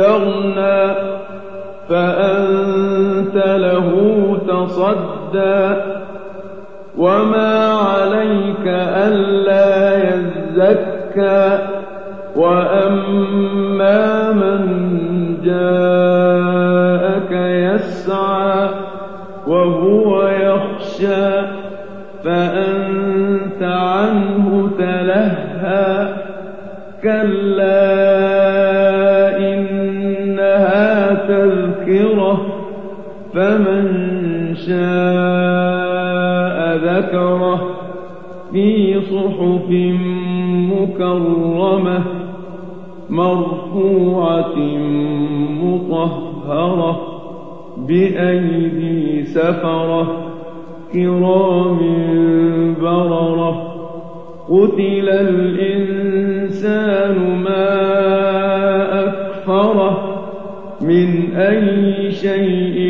استغنى فأنت له تصدى وما عليك ألا يزكى وأما من جاءك يسعى وهو يخشى فأنت عنه تلهى كلا فمن شاء ذكره في صحف مكرمة مرفوعة مطهرة بأيدي سفرة كرام بررة قتل الإنسان ما أكفره من أي شيء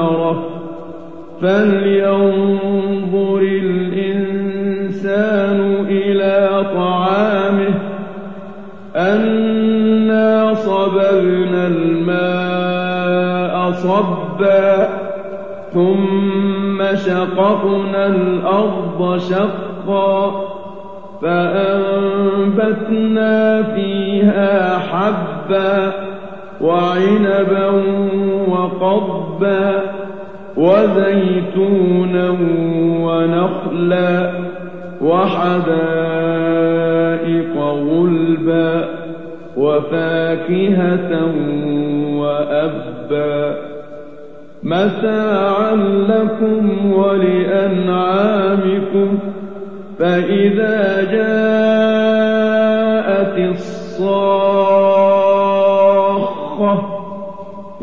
أمره فلينظر الإنسان إلى طعامه. أنا صببنا الماء صبا ثم شققنا الأرض شقا فأنبتنا فيها حبا وعنبا وقضبا وزيتونا ونخلا وحدائق غلبا وفاكهة وأبا متاعا لكم ولأنعامكم فإذا جاءت الصاخة